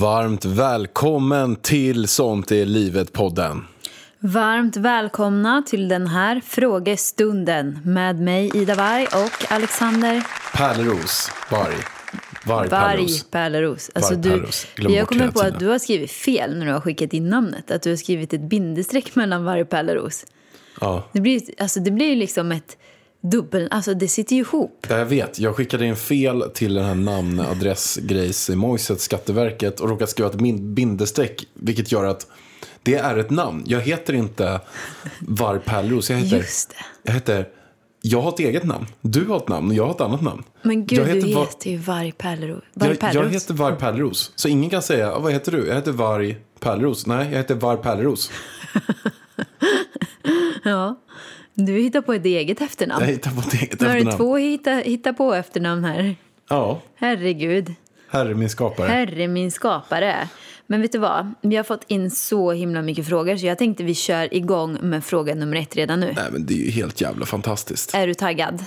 Varmt välkommen till Sånt är livet-podden. Varmt välkomna till den här frågestunden med mig Ida Varg och Alexander Pärleros, varg. Varg, Varg Pärleros. Alltså Varg du, Pärleros. Glöm jag kommer på att du har skrivit fel när du har skickat in namnet. Att du har skrivit ett bindestreck mellan Varg Pärleros. Ja, Det blir, alltså, det blir ju liksom ett dubbel... Alltså det sitter ju ihop. jag vet. Jag skickade in fel till den här namnadressgrejs i Mojset, Skatteverket och råkade skriva ett bindestreck, vilket gör att det är ett namn. Jag heter inte Varg Pärleros. Jag heter, Just det. jag heter... Jag har ett eget namn. Du har ett namn och jag har ett annat namn. Men gud, jag du Var- heter ju Varg Pärleros. Varg Jag, jag heter Varg Pärleros. Så ingen kan säga, "Ah, vad heter du? Jag heter Varg Pärleros. Nej, jag heter Varg Pärleros. Ja. Du hittar på ett eget efternamn. Jag hittar på ett eget Nu har du efternamn. två hitta, hitta på efternamn här. Ja, Herregud. herre min skapare. Herre min skapare. Men vet du vad? Vi har fått in så himla mycket frågor så jag tänkte vi kör igång med fråga nummer ett redan nu. Nej, men det är ju helt jävla fantastiskt. Är du taggad?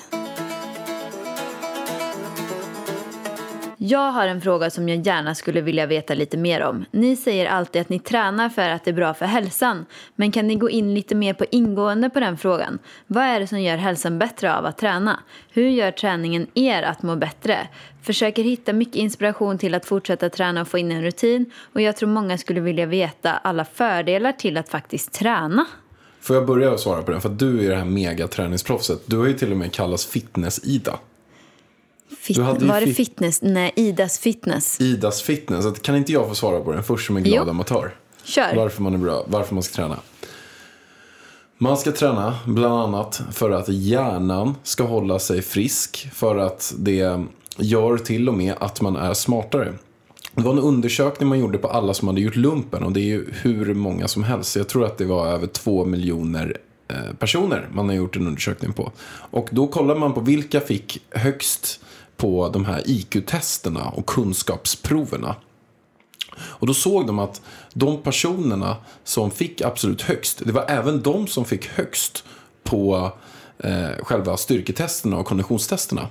Jag har en fråga som jag gärna skulle vilja veta lite mer om. Ni säger alltid att ni tränar för att det är bra för hälsan. Men kan ni gå in lite mer på ingående på den frågan? Vad är det som gör hälsan bättre av att träna? Hur gör träningen er att må bättre? Försöker hitta mycket inspiration till att fortsätta träna och få in en rutin. Och jag tror många skulle vilja veta alla fördelar till att faktiskt träna. Får jag börja svara på den? För att du är det här megaträningsproffset. Du har ju till och med kallats fitness-Ida. Fit- var det fit- fitness? Nej, Idas fitness. Idas fitness. Kan inte jag få svara på den först som en glad Jo. amatör? Kör. Varför man är bra, varför man ska träna. Man ska träna bland annat för att hjärnan ska hålla sig frisk. För att det gör till och med att man är smartare. Det var en undersökning man gjorde på alla som hade gjort lumpen och det är ju hur många som helst. Jag tror att det var över två miljoner eh, personer man har gjort en undersökning på. Och då kollar man på vilka fick högst på de här IQ-testerna och kunskapsproverna. Och då såg de att de personerna som fick absolut högst, det var även de som fick högst på eh, själva styrketesterna och konditionstesterna.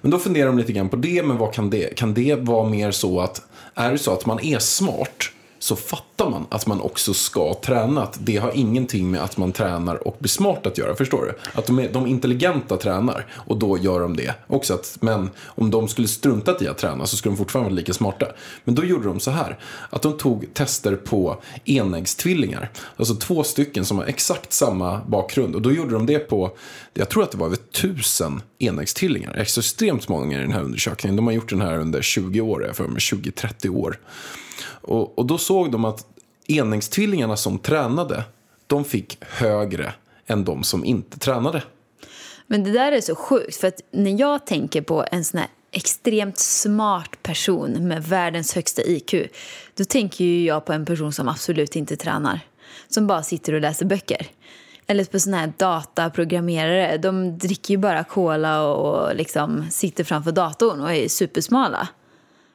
Men då funderar de lite grann på det, men vad kan det? Kan det vara mer så att, är det så att man är smart så fattar man att man också ska träna. Att det har ingenting med att man tränar och blir smart att göra. Förstår du? Att de, är, de intelligenta tränar och då gör de det också. Att, men om de skulle struntat i att träna så skulle de fortfarande vara lika smarta. Men då gjorde de så här. Att de tog tester på enäggstvillingar. Alltså två stycken som har exakt samma bakgrund. Och då gjorde de det på, jag tror att det var över tusen enäggstvillingar. Extremt många i den här undersökningen. De har gjort den här under 20 år, jag för mig 20-30 år. Och, och då såg de att enäggstvillingarna som tränade, de fick högre än de som inte tränade. Men det där är så sjukt, för att när jag tänker på en sån här extremt smart person med världens högsta IQ, då tänker ju jag på en person som absolut inte tränar. Som bara sitter och läser böcker. Eller på såna här dataprogrammerare, de dricker ju bara cola och liksom sitter framför datorn och är supersmala.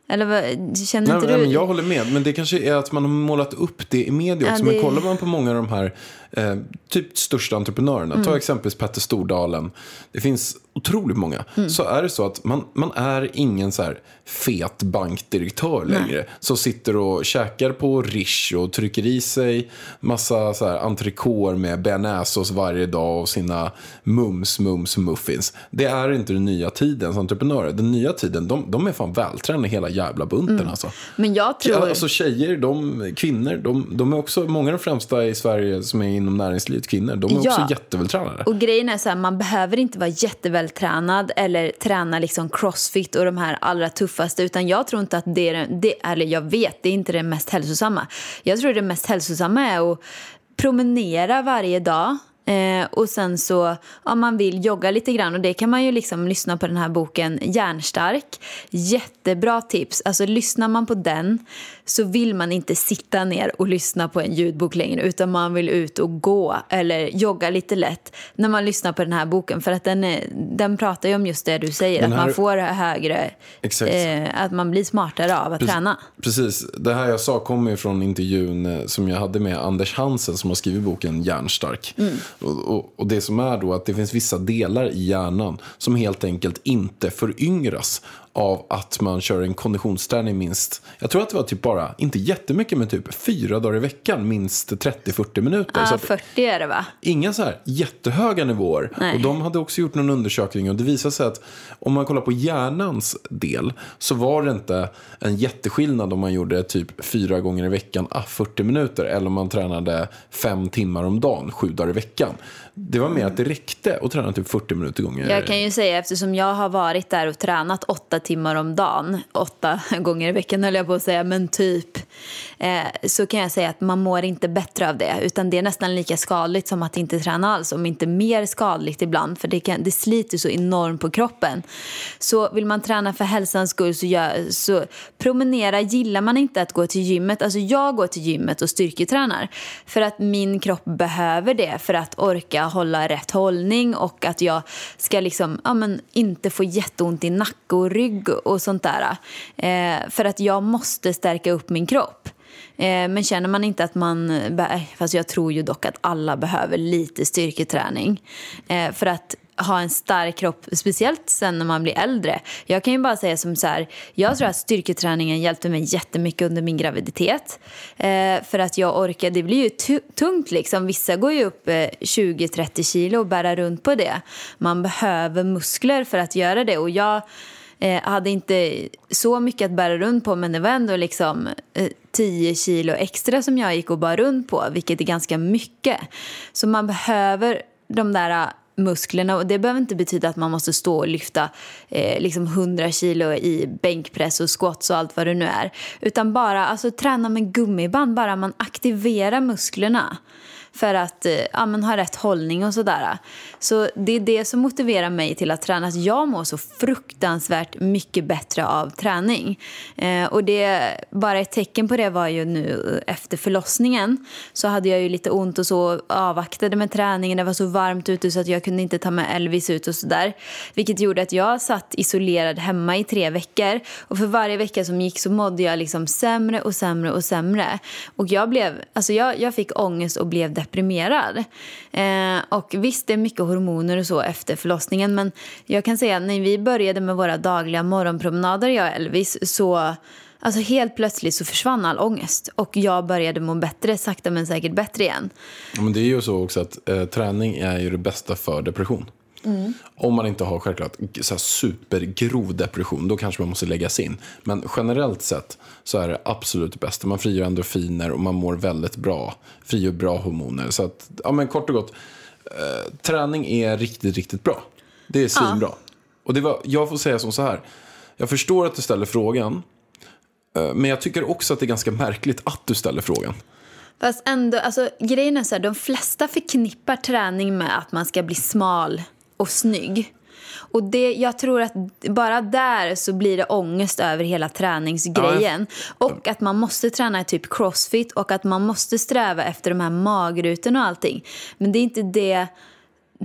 Eller känner inte nej, du? men jag håller med, men det kanske är att man har målat upp det i media Ja, också. det- Men kollar man på många av de här eh, typ största entreprenörerna, Mm. ta exempelvis Petter Stordalen, det finns otroligt många, Mm. så är det så att man, man är ingen så här fet bankdirektör längre som sitter och käkar på Rish och trycker i sig massa så här med bearnaisesås varje dag och sina mums, mums, muffins. Det är inte den nya tidens entreprenörer. Den nya tiden, de, de är fan vältränade hela jävla bunten alltså. Men jag tror... Alltså tjejer, de, kvinnor, de, de är också, många av de främsta i Sverige som är inom näringslivet, kvinnor, de är Ja. också jättevältränade. Och grejen är så här, man behöver inte vara jättevältränad eller träna liksom crossfit och de här allra tuffaste. Utan jag tror inte att det är, det, eller jag vet, det är inte det mest hälsosamma. Jag tror det mest hälsosamma är att promenera varje dag Eh, och sen så om man vill jogga lite grann och det kan man ju liksom lyssna på den här boken Järnstark. Jättebra tips. Alltså lyssnar man på den så vill man inte sitta ner och lyssna på en ljudbok längre utan man vill ut och gå eller jogga lite lätt när man lyssnar på den här boken för att den, är, den pratar ju om just det du säger, Den att här- man får högre, eh, att man blir smartare av att träna. Precis, det här jag sa kommer ju från intervjun eh, som jag hade med Anders Hansen som har skrivit boken Hjärnstark. Och, och, och det som är då att det finns vissa delar i hjärnan som helt enkelt inte föryngras av att man kör en konditionsträning minst, jag tror att det var typ bara, inte jättemycket men typ fyra dagar i veckan, minst 30-40 minuter. Ja, att 40 är det va? inga så här jättehöga nivåer. Nej. Och de hade också gjort någon undersökning och det visade sig att om man kollar på hjärnans del så var det inte en jätteskillnad om man gjorde typ fyra gånger i veckan, ah, 40 minuter, eller om man tränade fem timmar om dagen, sju dagar i veckan. Det var mer att det räckte att träna typ 40 minuter gånger. Jag kan ju säga eftersom jag har varit där och tränat åtta timmar om dagen, åtta gånger i veckan höll jag på att säga, men typ, eh, så kan jag säga att man mår inte bättre av det. Utan det är nästan lika skadligt som att inte träna alls, om inte mer skadligt ibland. För det, kan, det sliter så enormt på kroppen. Så vill man träna för hälsans skull så, gör, så promenera. Gillar man inte att gå till gymmet, alltså jag går till gymmet och styrketränar. För att min kropp behöver det för att orka hålla rätt hållning och att jag ska liksom, ja, men, inte få jätteont i nacke och rygg och sånt där. Eh, för att jag måste stärka upp min kropp. Eh, Men känner man inte att man... Fast jag tror ju dock att alla behöver lite styrketräning. Eh, För att ha en stark kropp, speciellt sen när man blir äldre. Jag kan ju bara säga som så här, jag tror att styrketräningen hjälpte mig jättemycket under min graviditet. Eh, för att jag orkar, det blir ju tungt liksom. Vissa går ju upp eh, 20-30 kilo och bära runt på det. Man behöver muskler för att göra det och jag eh, hade inte så mycket att bära runt på men det var ändå liksom eh, 10 kilo extra som jag gick och bar runt på vilket är ganska mycket. Så man behöver de där musklerna. Och det behöver inte betyda att man måste stå och lyfta eh, liksom 100 kilo i bänkpress och squats och allt vad det nu är. Utan bara alltså, träna med gummiband, bara. Man aktiverar musklerna för att eh, ja, men ha rätt hållning och sådär. Så det är det som motiverar mig till att träna. Att jag mår så fruktansvärt mycket bättre av träning. Eh, och det, bara ett tecken på det var ju nu eh, efter förlossningen så hade jag ju lite ont och så avvaktade med träningen. Det var så varmt ute så att jag kunde inte ta med Elvis ut och sådär. Vilket gjorde att jag satt isolerad hemma i tre veckor. Och för varje vecka som gick så mådde jag liksom sämre och sämre och sämre. Och jag blev, alltså jag, jag fick ångest och blev deprimerad. Eh, och visst, det är mycket hormoner och så efter förlossningen. Men jag kan säga att när vi började med våra dagliga morgonpromenader, jag och Elvis, så Alltså helt plötsligt så försvann all ångest och jag började må bättre, sakta men säkert bättre igen. Ja, men det är ju så också att eh, träning är ju det bästa för depression. Mm. Om man inte har självklart så supergrov depression, då kanske man måste läggas in. Men generellt sett så är det absolut det bästa. Man frigör endorfiner och man mår väldigt bra. Frigör bra hormoner. Så att, ja men kort och gott, eh, träning är riktigt, riktigt bra. Det är svinbra. Och det var, jag får säga som så här, jag förstår att du ställer frågan, eh, men jag tycker också att det är ganska märkligt att du ställer frågan. Fast ändå, alltså grejen är så här, de flesta förknippar träning med att man ska bli smal och snygg. Och det, jag tror att bara där så blir det ångest över hela träningsgrejen. Och att man måste träna typ crossfit och att man måste sträva efter de här magrutorna och allting. Men det är inte det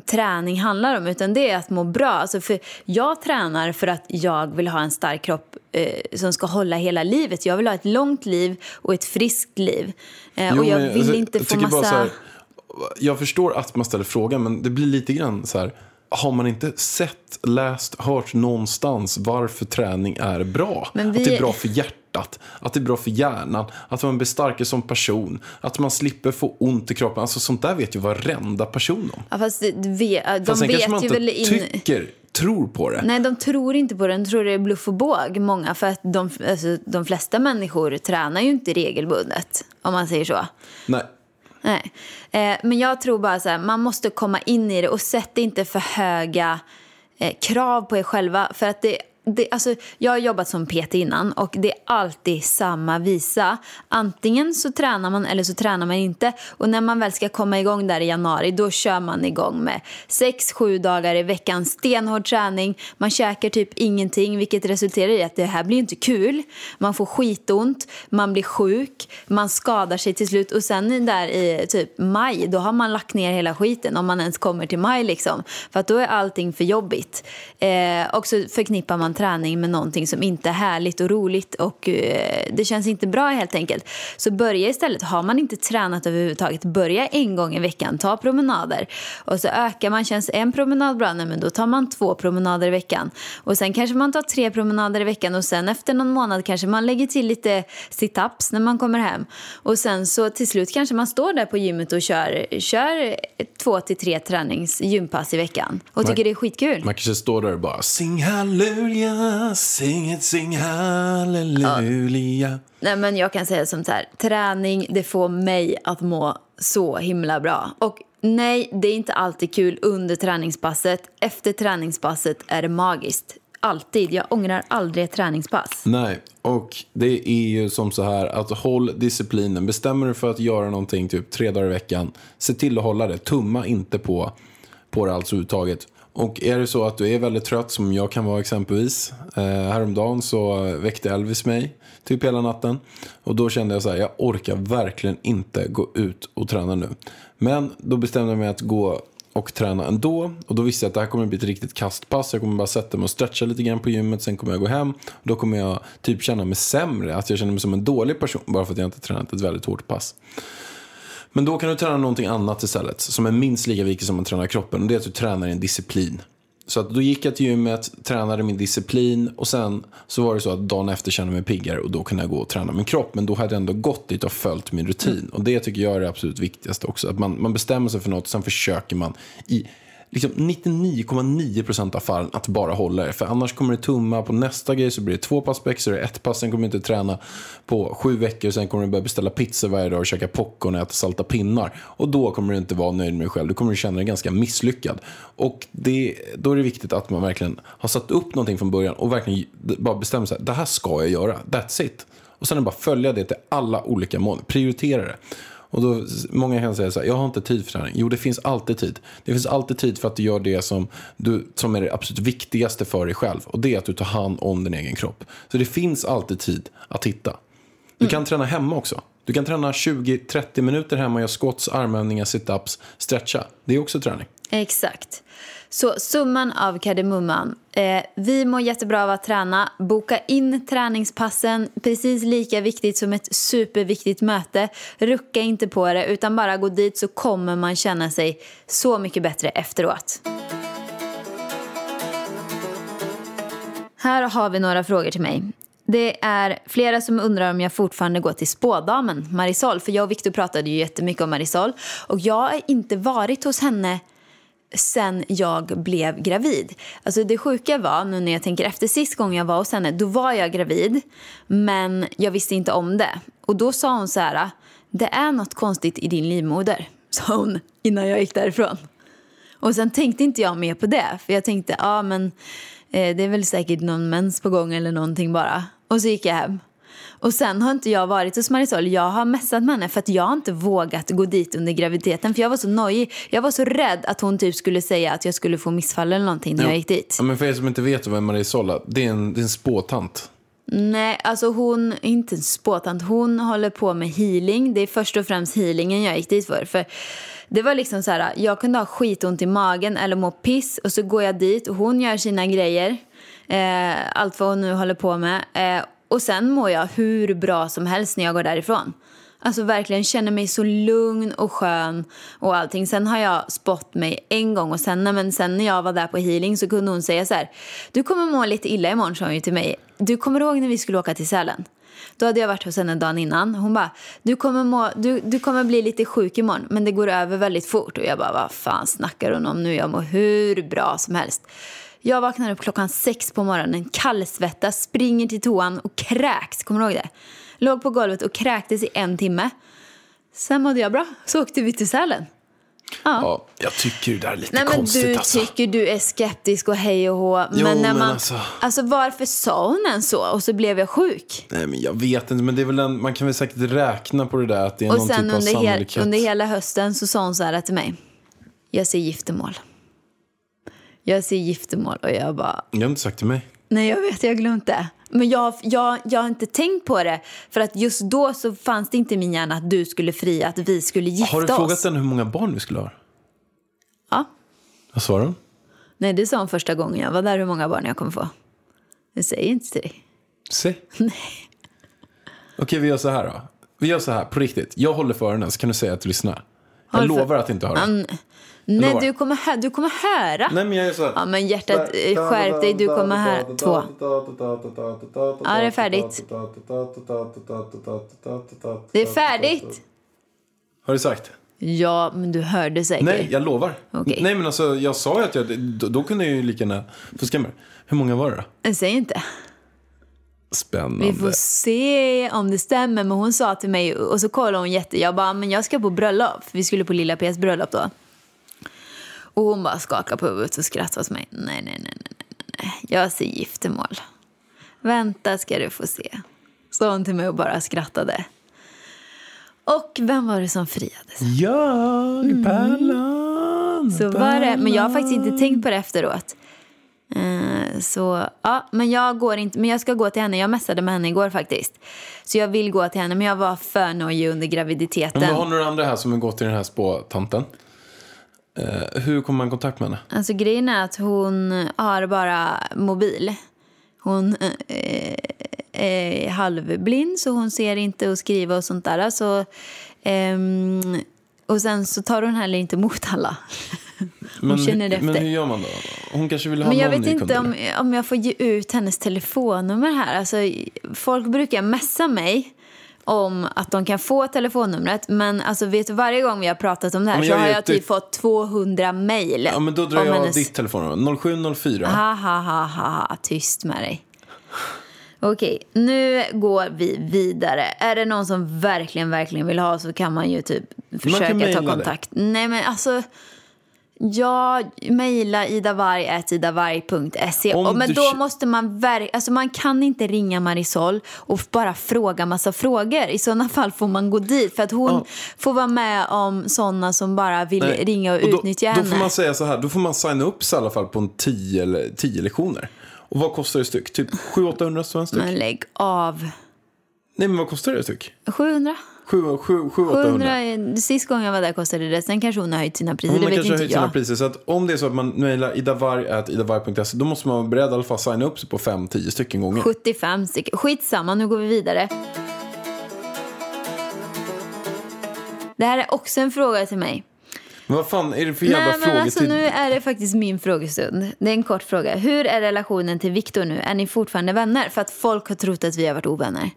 träning handlar om, utan det är att må bra. Alltså för jag tränar för att jag vill ha en stark kropp eh, som ska hålla hela livet. Jag vill ha ett långt liv och ett friskt liv. Eh, Jo, och jag men vill alltså, inte få massa... här, jag förstår att man ställer frågan, men det blir lite grann så här. Har man inte sett, läst, hört någonstans varför träning är bra? Vi- Att det är bra för hjärtat, att det är bra för hjärnan, att man blir starkare som person, att man slipper få ont i kroppen. Alltså sånt där vet ju varenda person om. Ja, fast det, det, de Fast sen kanske vet man ju inte in... tycker, tror på det. Nej, de tror inte på det. De tror det är bluff och båg, många. För att de, alltså, de flesta människor tränar ju inte regelbundet, om man säger så. Nej. Nej. Eh, men jag tror bara så här, man måste komma in i det och sätt inte för höga eh, krav på er själva. För att det det, alltså, jag har jobbat som PT innan och det är alltid samma visa. Antingen så tränar man eller så tränar man inte. Och när man väl ska komma igång där i januari då kör man igång med 6-7 dagar i veckan stenhård träning. Man käkar typ ingenting vilket resulterar i att det här blir inte kul. Man får skitont, man blir sjuk, man skadar sig till slut och sen där i typ maj då har man lagt ner hela skiten om man ens kommer till maj liksom. För att då är allting för jobbigt. Eh, och så förknippar man träning med någonting som inte är härligt och roligt och eh, det känns inte bra helt enkelt. Så börja istället, har man inte tränat överhuvudtaget, börja en gång i veckan, ta promenader. Och så ökar man, känns en promenad bra, nej, men då tar man två promenader i veckan. Och sen kanske man tar tre promenader i veckan och sen efter någon månad kanske man lägger till lite situps när man kommer hem. Och sen så till slut kanske man står där på gymmet och kör, kör två till tre tränings gympass i veckan. Och tycker det är skitkul. Man kanske står där och bara sing halleluja, sing it, sing halleluja. Nej, men jag kan säga som så här, träning det får mig att må så himla bra. Och nej, det är inte alltid kul under träningspasset. Efter träningspasset är det magiskt. Alltid. Jag ångrar aldrig ett träningspass. Nej, och det är ju som så här att håll disciplinen. Bestämmer du för att göra någonting typ tre dagar i veckan, se till att hålla det. Tumma inte på, på det alls överhuvudtaget. Och är det så att du är väldigt trött, som jag kan vara exempelvis. Eh, häromdagen så väckte Elvis mig typ hela natten. Och då kände jag så här, jag orkar verkligen inte gå ut och träna nu. Men då bestämde jag mig att gå och träna ändå. Och då visste jag att det här kommer bli ett riktigt kastpass. Jag kommer bara sätta mig och stretcha lite grann på gymmet. Sen kommer jag gå hem. Och då kommer jag typ känna mig sämre. Att jag känner mig som en dålig person. Bara för att jag inte tränat ett väldigt hårt pass. Men då kan du träna någonting annat istället. Som är minst lika viktigt som att träna kroppen. Och det är att du tränar i en disciplin. Så att då gick jag till gymmet, tränade min disciplin och sen så var det så att dagen efter kände jag mig piggare och då kunde jag gå och träna min kropp. Men då hade jag ändå gått dit och följt min rutin. Och det tycker jag är det absolut viktigaste också. Att man, man bestämmer sig för något och sen försöker man i liksom 99,9% av fallen att bara hålla det. För annars kommer det tumma på nästa grej så blir det två pass på så är ett pass. Sen kommer du inte träna på sju veckor. Sen kommer du börja beställa pizza varje dag och käka popcorn och äta salta pinnar. Och då kommer du inte vara nöjd med dig själv. Du kommer känna dig ganska misslyckad. Och det, då är det viktigt att man verkligen har satt upp någonting från början och verkligen bara bestämmer sig. Det här ska jag göra. That's it. Och sen är det bara följa det till alla olika mål. Prioritera det. Och då, många kan säga så här, jag har inte tid för träning. Jo, det finns alltid tid. Det finns alltid tid för att du gör det som, du, som är det absolut viktigaste för dig själv. Och det är att du tar hand om din egen kropp. Så det finns alltid tid att hitta. Du kan träna hemma också. Du kan träna 20-30 minuter hemma, göra squats, armhävningar, situps, stretcha. Det är också träning. Exakt. Så summan av kardemumman. Eh, vi mår jättebra av att träna. Boka in träningspassen. Precis lika viktigt som ett superviktigt möte. Rucka inte på det utan bara gå dit så kommer man känna sig så mycket bättre efteråt. Här har vi några frågor till mig. Det är flera som undrar om jag fortfarande går till spådamen Marisol. För jag och Victor pratade ju jättemycket om Marisol. Och jag har inte varit hos henne sen jag blev gravid. Alltså det sjuka var, nu när jag tänker efter sist gången jag var hos henne, då var jag gravid. Men jag visste inte om det. Och då sa hon så här, det är något konstigt i din livmoder, sa hon innan jag gick därifrån. Och sen tänkte inte jag mer på det, för jag tänkte, ja men eh, det är väl säkert någon mens på gång eller någonting bara. Och så gick jag hem. Och sen har inte jag varit hos Marisol. Jag har messat med henne för att jag inte vågat gå dit under graviditeten. För jag var så nojig. Jag var så rädd att hon typ skulle säga att jag skulle få missfall eller någonting när jag gick dit. Ja, men för er som inte vet vem Marisol är, det är en, det är en spåtant. Nej, alltså hon inte en spåtant. Hon håller på med healing. Det är först och främst healingen jag gick dit för. För det var liksom så här, jag kunde ha skitont i magen eller må piss och så går jag dit och hon gör sina grejer. Eh, allt vad hon nu håller på med. Eh, och sen mår jag hur bra som helst när jag går därifrån. Alltså verkligen känner mig så lugn och skön och allting. Sen har jag spott mig en gång och sen, men sen när jag var där på healing så kunde hon säga så här. Du kommer må lite illa imorgon sa hon ju till mig. Du kommer ihåg när vi skulle åka till Sälen? Då hade jag varit hos henne dagen innan. Hon bara, du kommer, må, du, du kommer bli lite sjuk imorgon men det går över väldigt fort. Och jag bara, vad fan snackar hon om nu? Jag mår hur bra som helst. Jag vaknar upp klockan sex på morgonen, kallsvettas, springer till toan och kräks. Kommer du ihåg det? Låg på golvet och kräktes i en timme. Sen mådde jag bra, så åkte vi till Sälen. Ja, jag tycker det där är lite Nej men konstigt du alltså. tycker du är skeptisk och hej och hå. Men, Jo, när men man, alltså- alltså... varför sa hon ens så? Och så blev jag sjuk. Nej, men jag vet inte, men det är väl en, man kan väl säkert räkna på det där att det är Och någon sen typ av under, hel, sannolikhet. under hela hösten så sa hon så här till mig. Jag ser giftermål. Jag ser giftermål och jag bara, Jag har inte sagt till mig. nej jag vet, jag har glömt det. Men jag, jag, jag har inte tänkt på det. För att just då så fanns det inte i min hjärna att du skulle fria, att vi skulle gifta Har du oss. frågat henne hur många barn vi skulle ha? Ja. Vad svarade hon? Nej, det sa hon första gången jag var där hur många barn jag kommer få. Jag säger inte till dig. Säg. Nej. Okej, vi gör så här då. Vi gör så här, på riktigt. Jag håller för henne så kan du säga att du lyssnar. Jag Håll för- lovar att inte höra. Mm. Nej, du kommer, hö- du kommer höra. Nej, men jag är så här. Ja, men hjärtat, eh, skärp dig, du kommer höra. Två. Ja, det är färdigt. Det är färdigt. Har du sagt? Ja, men du hörde säkert. Nej, jag lovar. Okej. Nej, men alltså jag sa ju att jag, då, då kunde jag ju lika gärna få skrämma. Hur många var det då? Jag säger inte. Spännande. Vi får se om det stämmer. Men hon sa till mig, och så kollade hon jätte... Jag bara, men jag ska på bröllop. Vi skulle på Lilla P's bröllop då. Och hon bara skakade på huvudet och skrattade åt mig. Nej, nej, nej, nej, nej. Jag ser giftermål. Vänta ska du få se. Sa hon till mig och bara skrattade. Och vem var det som friades? Jag, Pärlan. Mm. Så var det. Men jag har faktiskt inte tänkt på det efteråt. Eh, Så, ja, men jag går inte, men jag ska gå till henne. Jag messade med henne igår faktiskt. Så jag vill gå till henne, men jag var för nojig under graviditeten. Men har några andra här som har gått till den här spåtanten. Eh, hur kommer man i kontakt med henne? Alltså grejen är att hon har bara mobil. Hon eh, är halvblind så hon ser inte att skriva och sånt där. Så, ehm, och sen så tar hon heller inte emot alla. Hon Men, känner efter. men hur gör man då? Hon kanske vill ha Men jag vet inte om, om jag får ge ut hennes telefonnummer här. Alltså, folk brukar messa mig om att de kan få telefonnumret. Men alltså, vet varje gång vi har pratat om det här så har jag typ det- fått 200 mejl. Ja, men då drar jag hennes- ditt telefonnummer. 0704. Ha, ha, ha, ha, ha. Tyst med dig. Okej, nu går vi vidare. Är det någon som verkligen, verkligen vill ha så kan man ju typ försöka ta kontakt. Nej, men alltså... Ja, mejla idavarg.idavarg.se. Och Men då måste man ver- alltså man kan inte ringa Marisol och bara fråga massa frågor. I sådana fall får man gå dit för att hon Ja. får vara med om sådana som bara vill Nej. ringa och, då, utnyttja Då henne. får man säga så här, då får man signa upp sig i alla fall på en 10 eller 10 lektioner. Och vad kostar det styck? Typ 700-800 spänn styck? Men lägg av. Nej, men vad kostar det styck? 700? 700-800? 700, sist gången jag var där kostade det. Sen kanske hon har höjt sina priser. Hon det har kanske inte höjt sina jag. priser. Så att om det är så att man mejlar idavarg.idavarg.se då måste man vara beredd i alla fall att signa upp sig på 5-10 stycken gånger. 75 stycken. Skitsamma, nu går vi vidare. Det här är också en fråga till mig. Men vad fan är det för jävla Nej, men frågor alltså. Nu är det faktiskt min frågestund. Det är en kort fråga. Hur är relationen till Viktor nu? Är ni fortfarande vänner? För att folk har trott att vi har varit ovänner.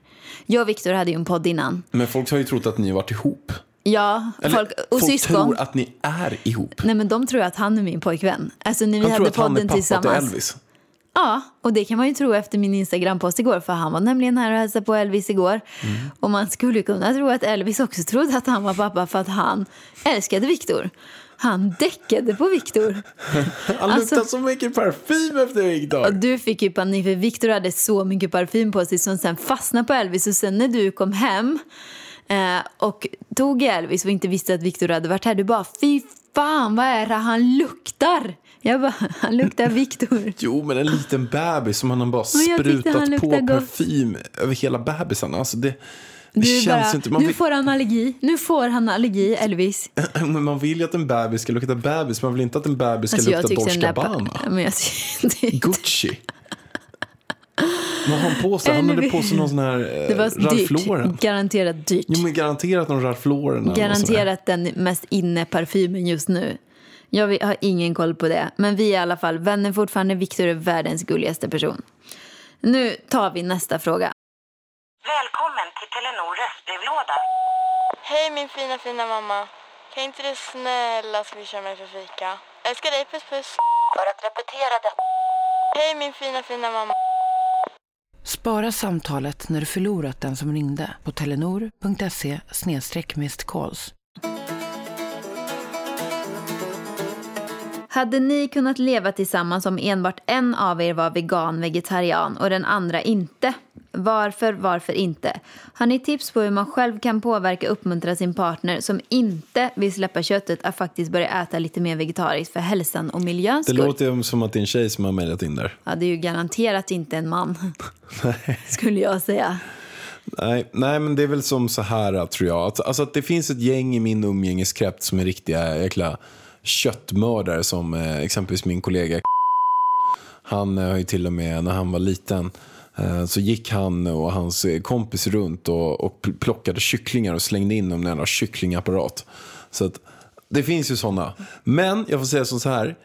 Jag och Viktor hade ju en podd innan. Men folk har ju trott att ni har varit ihop. Ja, Eller, folk, och folk syskon. tror att ni är ihop. Nej men de tror att han är min pojkvän. Alltså när vi tror hade att han är pappa tillsammans. till Elvis. Ja, och det kan man ju tro efter min Instagram-post igår. För han var nämligen här och hälsade på Elvis igår. Mm. Och man skulle kunna tro att Elvis också trodde att han var pappa för att han älskade Viktor. Han däckade på Viktor. Han Alltså- luktar så mycket parfym efter Viktor. du fick ju panik för Viktor hade så mycket parfym på sig som sen fastnade på Elvis. Och sen när du kom hem eh, och tog Elvis och inte visste att Viktor hade varit här. Du bara fy fan vad är det han luktar? Jag bara, han luktar Viktor. Jo, men en liten bebis som han har bara sprutat han på luktade gott. parfym över hela bebisen. Alltså det, det känns bara, inte... Man nu vill, får han allergi. Nu får han allergi, Elvis. men man vill ju att en bebis ska lukta bebis. Man vill inte att en bebis ska Alltså, lukta Dolce där... Gabbana. Gucci. Vad har han på sig? Han hade på sig någon sån här Det eh, var Ralph Lauren. dyrt. Garanterat dyrt. Jo, men garanterat någon Ralph Lauren. Garanterat den mest inne-parfymen just nu. Jag har ingen koll på det. Men vi är i alla fall vänner fortfarande. Viktor är världens gulligaste person. Nu tar vi nästa fråga. Välkommen till Telenor röstbrevlåda. Hej min fina fina mamma. Kan inte du snälla swisha mig för fika? Älskar dig, puss puss. För att repetera detta. Hej min fina fina mamma. Spara samtalet när du förlorat den som ringde på telenor.se calls. Hade ni kunnat leva tillsammans om enbart en av er var vegan, vegetarian och den andra inte? Varför, varför inte? Har ni tips på hur man själv kan påverka och uppmuntra sin partner som inte vill släppa köttet att faktiskt börja äta lite mer vegetariskt för hälsan och miljöns Det skull? låter ju som att det är en tjej som har mejlat in där. Ja, det är ju garanterat inte en man, skulle jag säga. Nej, nej, men det är väl som så här tror jag. Alltså att det finns ett gäng i min umgängeskrets som är riktiga jäkla köttmördare som eh, exempelvis min kollega Han eh, har ju till och med när han var liten eh, så gick han och hans kompis runt och, och plockade kycklingar och slängde in dem i en jävla kycklingapparat. Så att, det finns ju sådana. Men jag får säga som så här.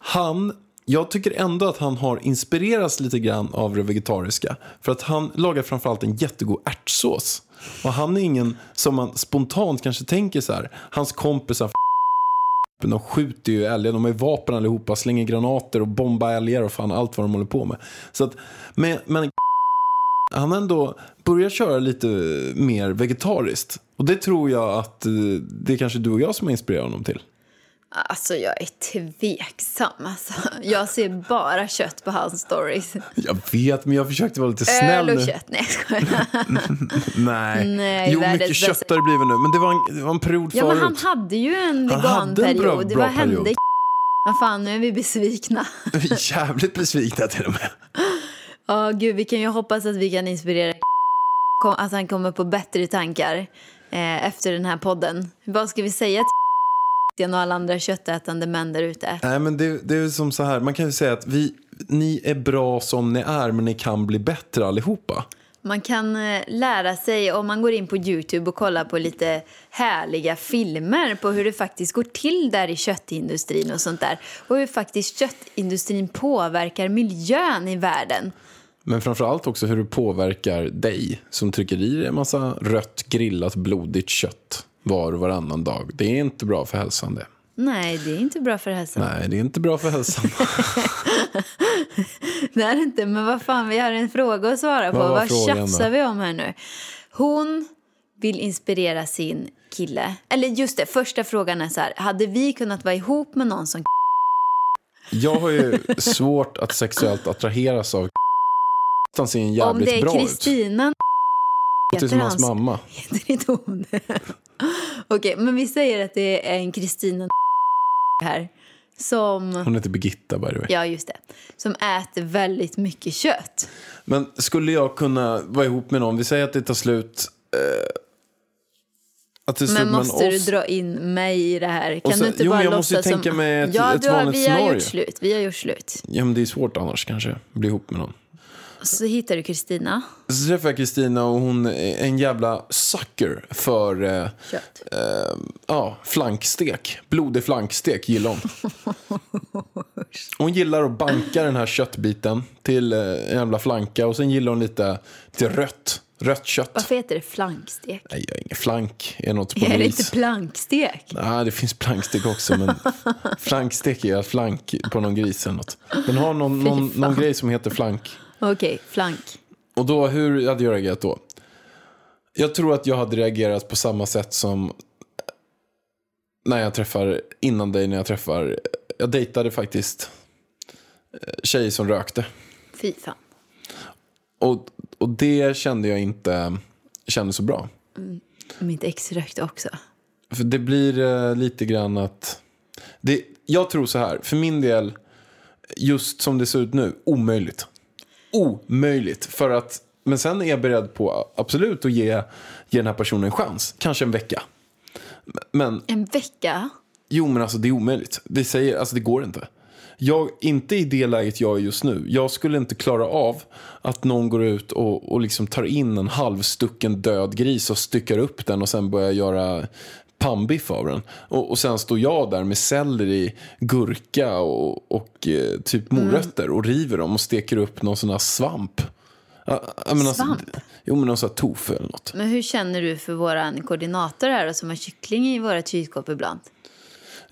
Han, jag tycker ändå att han har inspirerats lite grann av det vegetariska. För att han lagar framförallt en jättegod ärtsås. Och han är ingen som man spontant kanske tänker så här. Hans kompisar de skjuter ju älgar, de har ju vapen allihopa, slänger granater och bombar älgar och fan allt vad de håller på med. Så att, men, men han har ändå börjat köra lite mer vegetariskt. Och det tror jag att eh, det är kanske du och jag som har inspirerat honom till. Alltså jag är tveksam. Alltså, jag ser bara kött på hans stories. Jag vet, men jag försökte vara lite snäll Öl och kött. Nej, jag. Nej. Nej, jo, mycket bästa. kött har det blivit nu. Men det var en, det var en period Ja, men förut. han hade ju en Han hade en bra- veganperiod. bra Vad hände? Vad fan, nu är vi besvikna. Vi är jävligt besvikna till och med. Ja, gud, vi kan ju hoppas att vi kan inspirera att han kommer på bättre tankar eh, efter den här podden. Vad ska vi säga till och alla andra köttätande män där ute? Nej, men det, det är som så här. Man kan ju säga att vi, ni är bra som ni är, men ni kan bli bättre allihopa. Man kan eh, lära sig om man går in på Youtube och kollar på lite härliga filmer på hur det faktiskt går till där i köttindustrin och sånt där. Och hur faktiskt köttindustrin påverkar miljön i världen. Men framförallt också hur det påverkar dig som trycker i dig en massa rött grillat blodigt kött var och varannan dag. Det är inte bra för hälsan det. Nej, det är inte bra för hälsan. Nej, det är inte bra för hälsan. Det är inte, men vad fan, vi har en fråga att svara på. Vad Vad tjafsar vi om här nu? Hon vill inspirera sin kille. Eller just det, första frågan är så här. Hade vi kunnat vara ihop med någon som Jag har ju svårt att sexuellt attraheras av Han ser Om jävligt det är bra ut. Kristina Det är som hans mamma. heter inte hon? Okej, men vi säger att det är en Kristina här. Som, Hon heter Birgitta by the way. ja just det, som äter väldigt mycket kött. Men skulle jag kunna vara ihop med någon, vi säger att det tar slut. Eh, att det Men måste du oss. dra in mig i det här? Kan så- du inte jo, bara jag måste tänka som... mig ett- ja, ett du har, vanligt vi har scenario. gjort slut. Vi har gjort slut. Ja, men det är svårt annars kanske, bli ihop med någon. Så hittar du Kristina. Så träffade jag Kristina och hon är en jävla sucker för eh, Kött. eh, ja, flankstek. Blodig flankstek gillar hon. Hon gillar att banka den här köttbiten till eh, en jävla flanka och sen gillar hon lite, lite rött, rött kött. Varför heter det flankstek? Nej, jag har ingen flank är något på Är det inte plankstek? Nej, det finns plankstek också, men flankstek är flank på någon gris eller något. Den har någon, någon, någon grej som heter flank. Okej, flank. Och då, hur hade jag reagerat då? Jag tror att jag hade reagerat på samma sätt som när jag träffar, innan dig när jag träffar, jag dejtade faktiskt eh, tjej som rökte. Fy fan. Och, och det kände jag inte kände så bra. Mitt ex rökte också. För det blir eh, lite grann att... Det, jag tror så här, för min del, just som det ser ut nu, omöjligt. Omöjligt. För att, men sen är jag beredd på absolut att ge, ge den här personen en chans. Kanske en vecka. Men En vecka? jo, men alltså det är omöjligt. Vi säger, alltså det går inte. Jag, inte i det läget jag är just nu. Jag skulle inte klara av att någon går ut och, och liksom tar in en halvstucken död gris och styckar upp den och sen börjar göra pannbiff av den. Och, och sen står jag där med selleri, gurka och, och eh, typ morötter och river dem och steker upp någon sån här svamp. Ja, jag menar, alltså, Svamp? jo, men någon sån här tofu eller något. Men hur känner du för våran koordinator här då, som har kyckling i våra kylskåp ibland?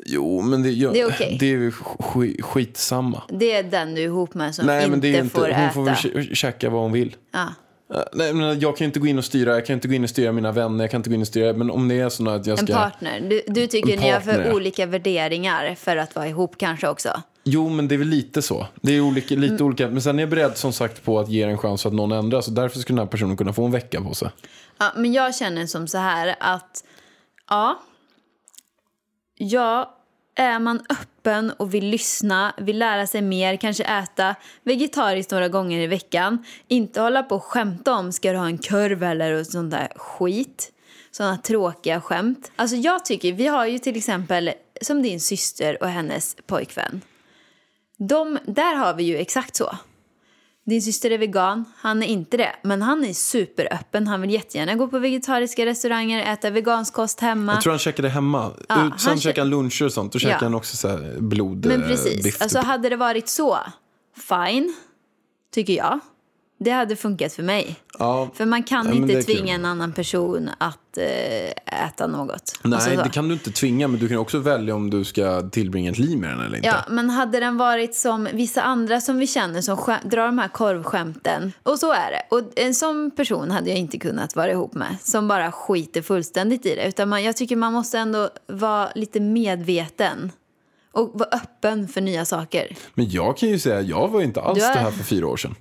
Jo, men det, jag, Det är okej. det är ju sk- skitsamma. Det är den du är ihop med som Nej, inte, men det är inte, får hon äta. får väl kä- käka vad hon vill. Ja. Eh, Nej, men jag kan inte gå in och styra, jag kan inte gå in och styra mina vänner, jag kan inte gå in och styra, men om det är så att jag En ska... partner. Du, du tycker En ni har för olika värderingar för att vara ihop kanske också? Jo, men det är väl lite så. Det är olika, lite Mm. olika. Men sen är jag beredd som sagt på att ge en chans att någon ändras. Och därför skulle den här personen kunna få en vecka på sig. Ja, men jag känner som så här att, ja, ja, är man öppen och vill lyssna, vill lära sig mer, kanske äta vegetariskt några gånger i veckan, inte hålla på och skämta om ska du ha en kurv eller och sånt där skit. Såna tråkiga skämt. Alltså jag tycker, vi har ju till exempel som din syster och hennes pojkvän. De, där har vi ju exakt så. Din syster är vegan, han är inte det. Men han är superöppen. Han vill jättegärna gå på vegetariska restauranger, äta vegansk kost hemma. Jag tror han käkade hemma. Ja, Ut, sen han kä- käkade han luncher och sånt. Då käkade Ja. han också så blod, Men eh, precis, biff, alltså typ. hade det varit så, fine, tycker jag. Det hade funkat för mig. ja. För man kan Ja, inte tvinga en annan person att eh, äta något. Nej, Alltså så. det kan du inte tvinga. Men du kan också välja om du ska tillbringa ett liv med den eller inte. Ja, men hade den varit som vissa andra som vi känner som drar de här korvskämten. Och så är det. Och en sån person hade jag inte kunnat vara ihop med. Som bara skiter fullständigt i det. Utan man, jag tycker man måste ändå vara lite medveten. Och vara öppen för nya saker. Men jag kan ju säga, jag var inte alls är- det här för fyra år sedan.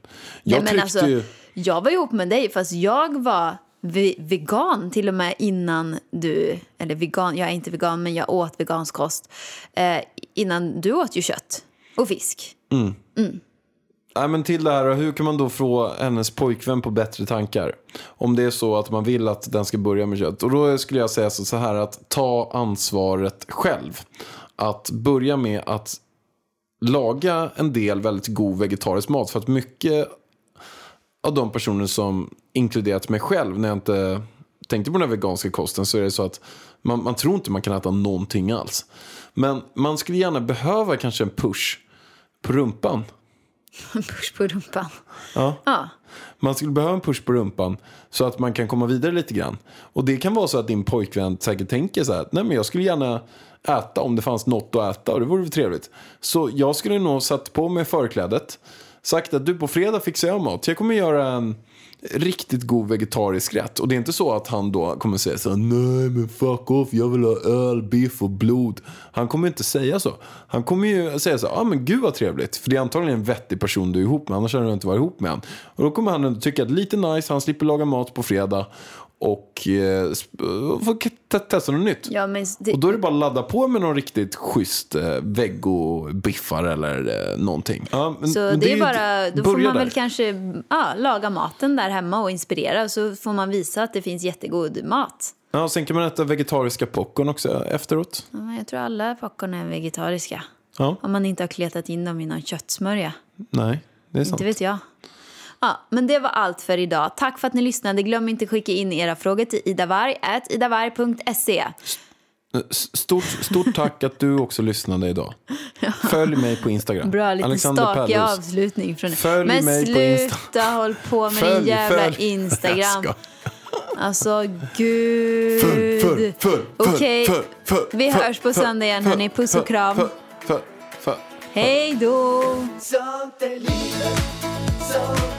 Jag Nej, alltså, ju... Jag var ihop med dig fast jag var ve- vegan till och med innan du... Eller vegan, jag är inte vegan men jag åt vegansk kost. Eh, innan du åt ju kött och fisk. Nej, men till det här, hur kan man då få hennes pojkvän på bättre tankar? Om det är så att man vill att den ska börja med kött. Och då skulle jag säga så här att ta ansvaret själv. Att börja med att laga en del väldigt god vegetarisk mat. För att mycket av de personer som inkluderat mig själv när jag inte tänkte på den här veganska kosten så är det så att man, man tror inte man kan äta någonting alls. Men man skulle gärna behöva kanske en push på rumpan. Push på rumpan. Ja. Ja. Man skulle behöva en push på rumpan så att man kan komma vidare lite grann. Och det kan vara så att din pojkvän säkert tänker så här, nej men jag skulle gärna äta om det fanns något att äta och det vore väl trevligt. Så jag skulle nog satt på mig förklädet, sagt att du på fredag fixar jag mat. Jag kommer göra en riktigt god vegetarisk rätt. Och det är inte så att han då kommer säga så här, nej men fuck off, jag vill ha öl, biff och blod. Han kommer inte säga så. Han kommer ju säga så här, ja ah, men gud vad trevligt. För det är antagligen en vettig person du är ihop med, annars hade du inte varit ihop med han. Och då kommer han ändå tycka att lite nice, han slipper laga mat på fredag. Och eh, te- testa något nytt. Ja, men det, Och då är det bara att ladda på med någon riktigt schysst eh, vegobiffar eller eh, någonting. Ja, men- så men det är, ju bara, då får man väl där. kanske ja, laga maten där hemma och inspirera. Så får man visa att det finns jättegod mat. Ja, och sen kan man äta vegetariska popcorn också efteråt. Ja, men jag tror alla popcorn är vegetariska. Ja, Om man inte har kletat in dem i någon köttsmörja. nej, det är sant. Inte vet jag. Ja, men det var allt för idag. Tack för att ni lyssnade. Glöm inte att skicka in era frågor till idavarg, idavarg.se. S- Stort, stort tack att du också lyssnade idag. Följ mig på Instagram. Bra, lite Alexander stakig Pärlros. avslutning från Följ Men mig på sluta håll på med din Följ, jävla följ. Instagram. Alltså, gud. Följ, följ, följ, Okej, följ, följ, vi följ, hörs på följ, söndag igen, följ, hörni. Puss och följ, kram. följ, följ, följ. Hej då! Sånt är livet, sånt är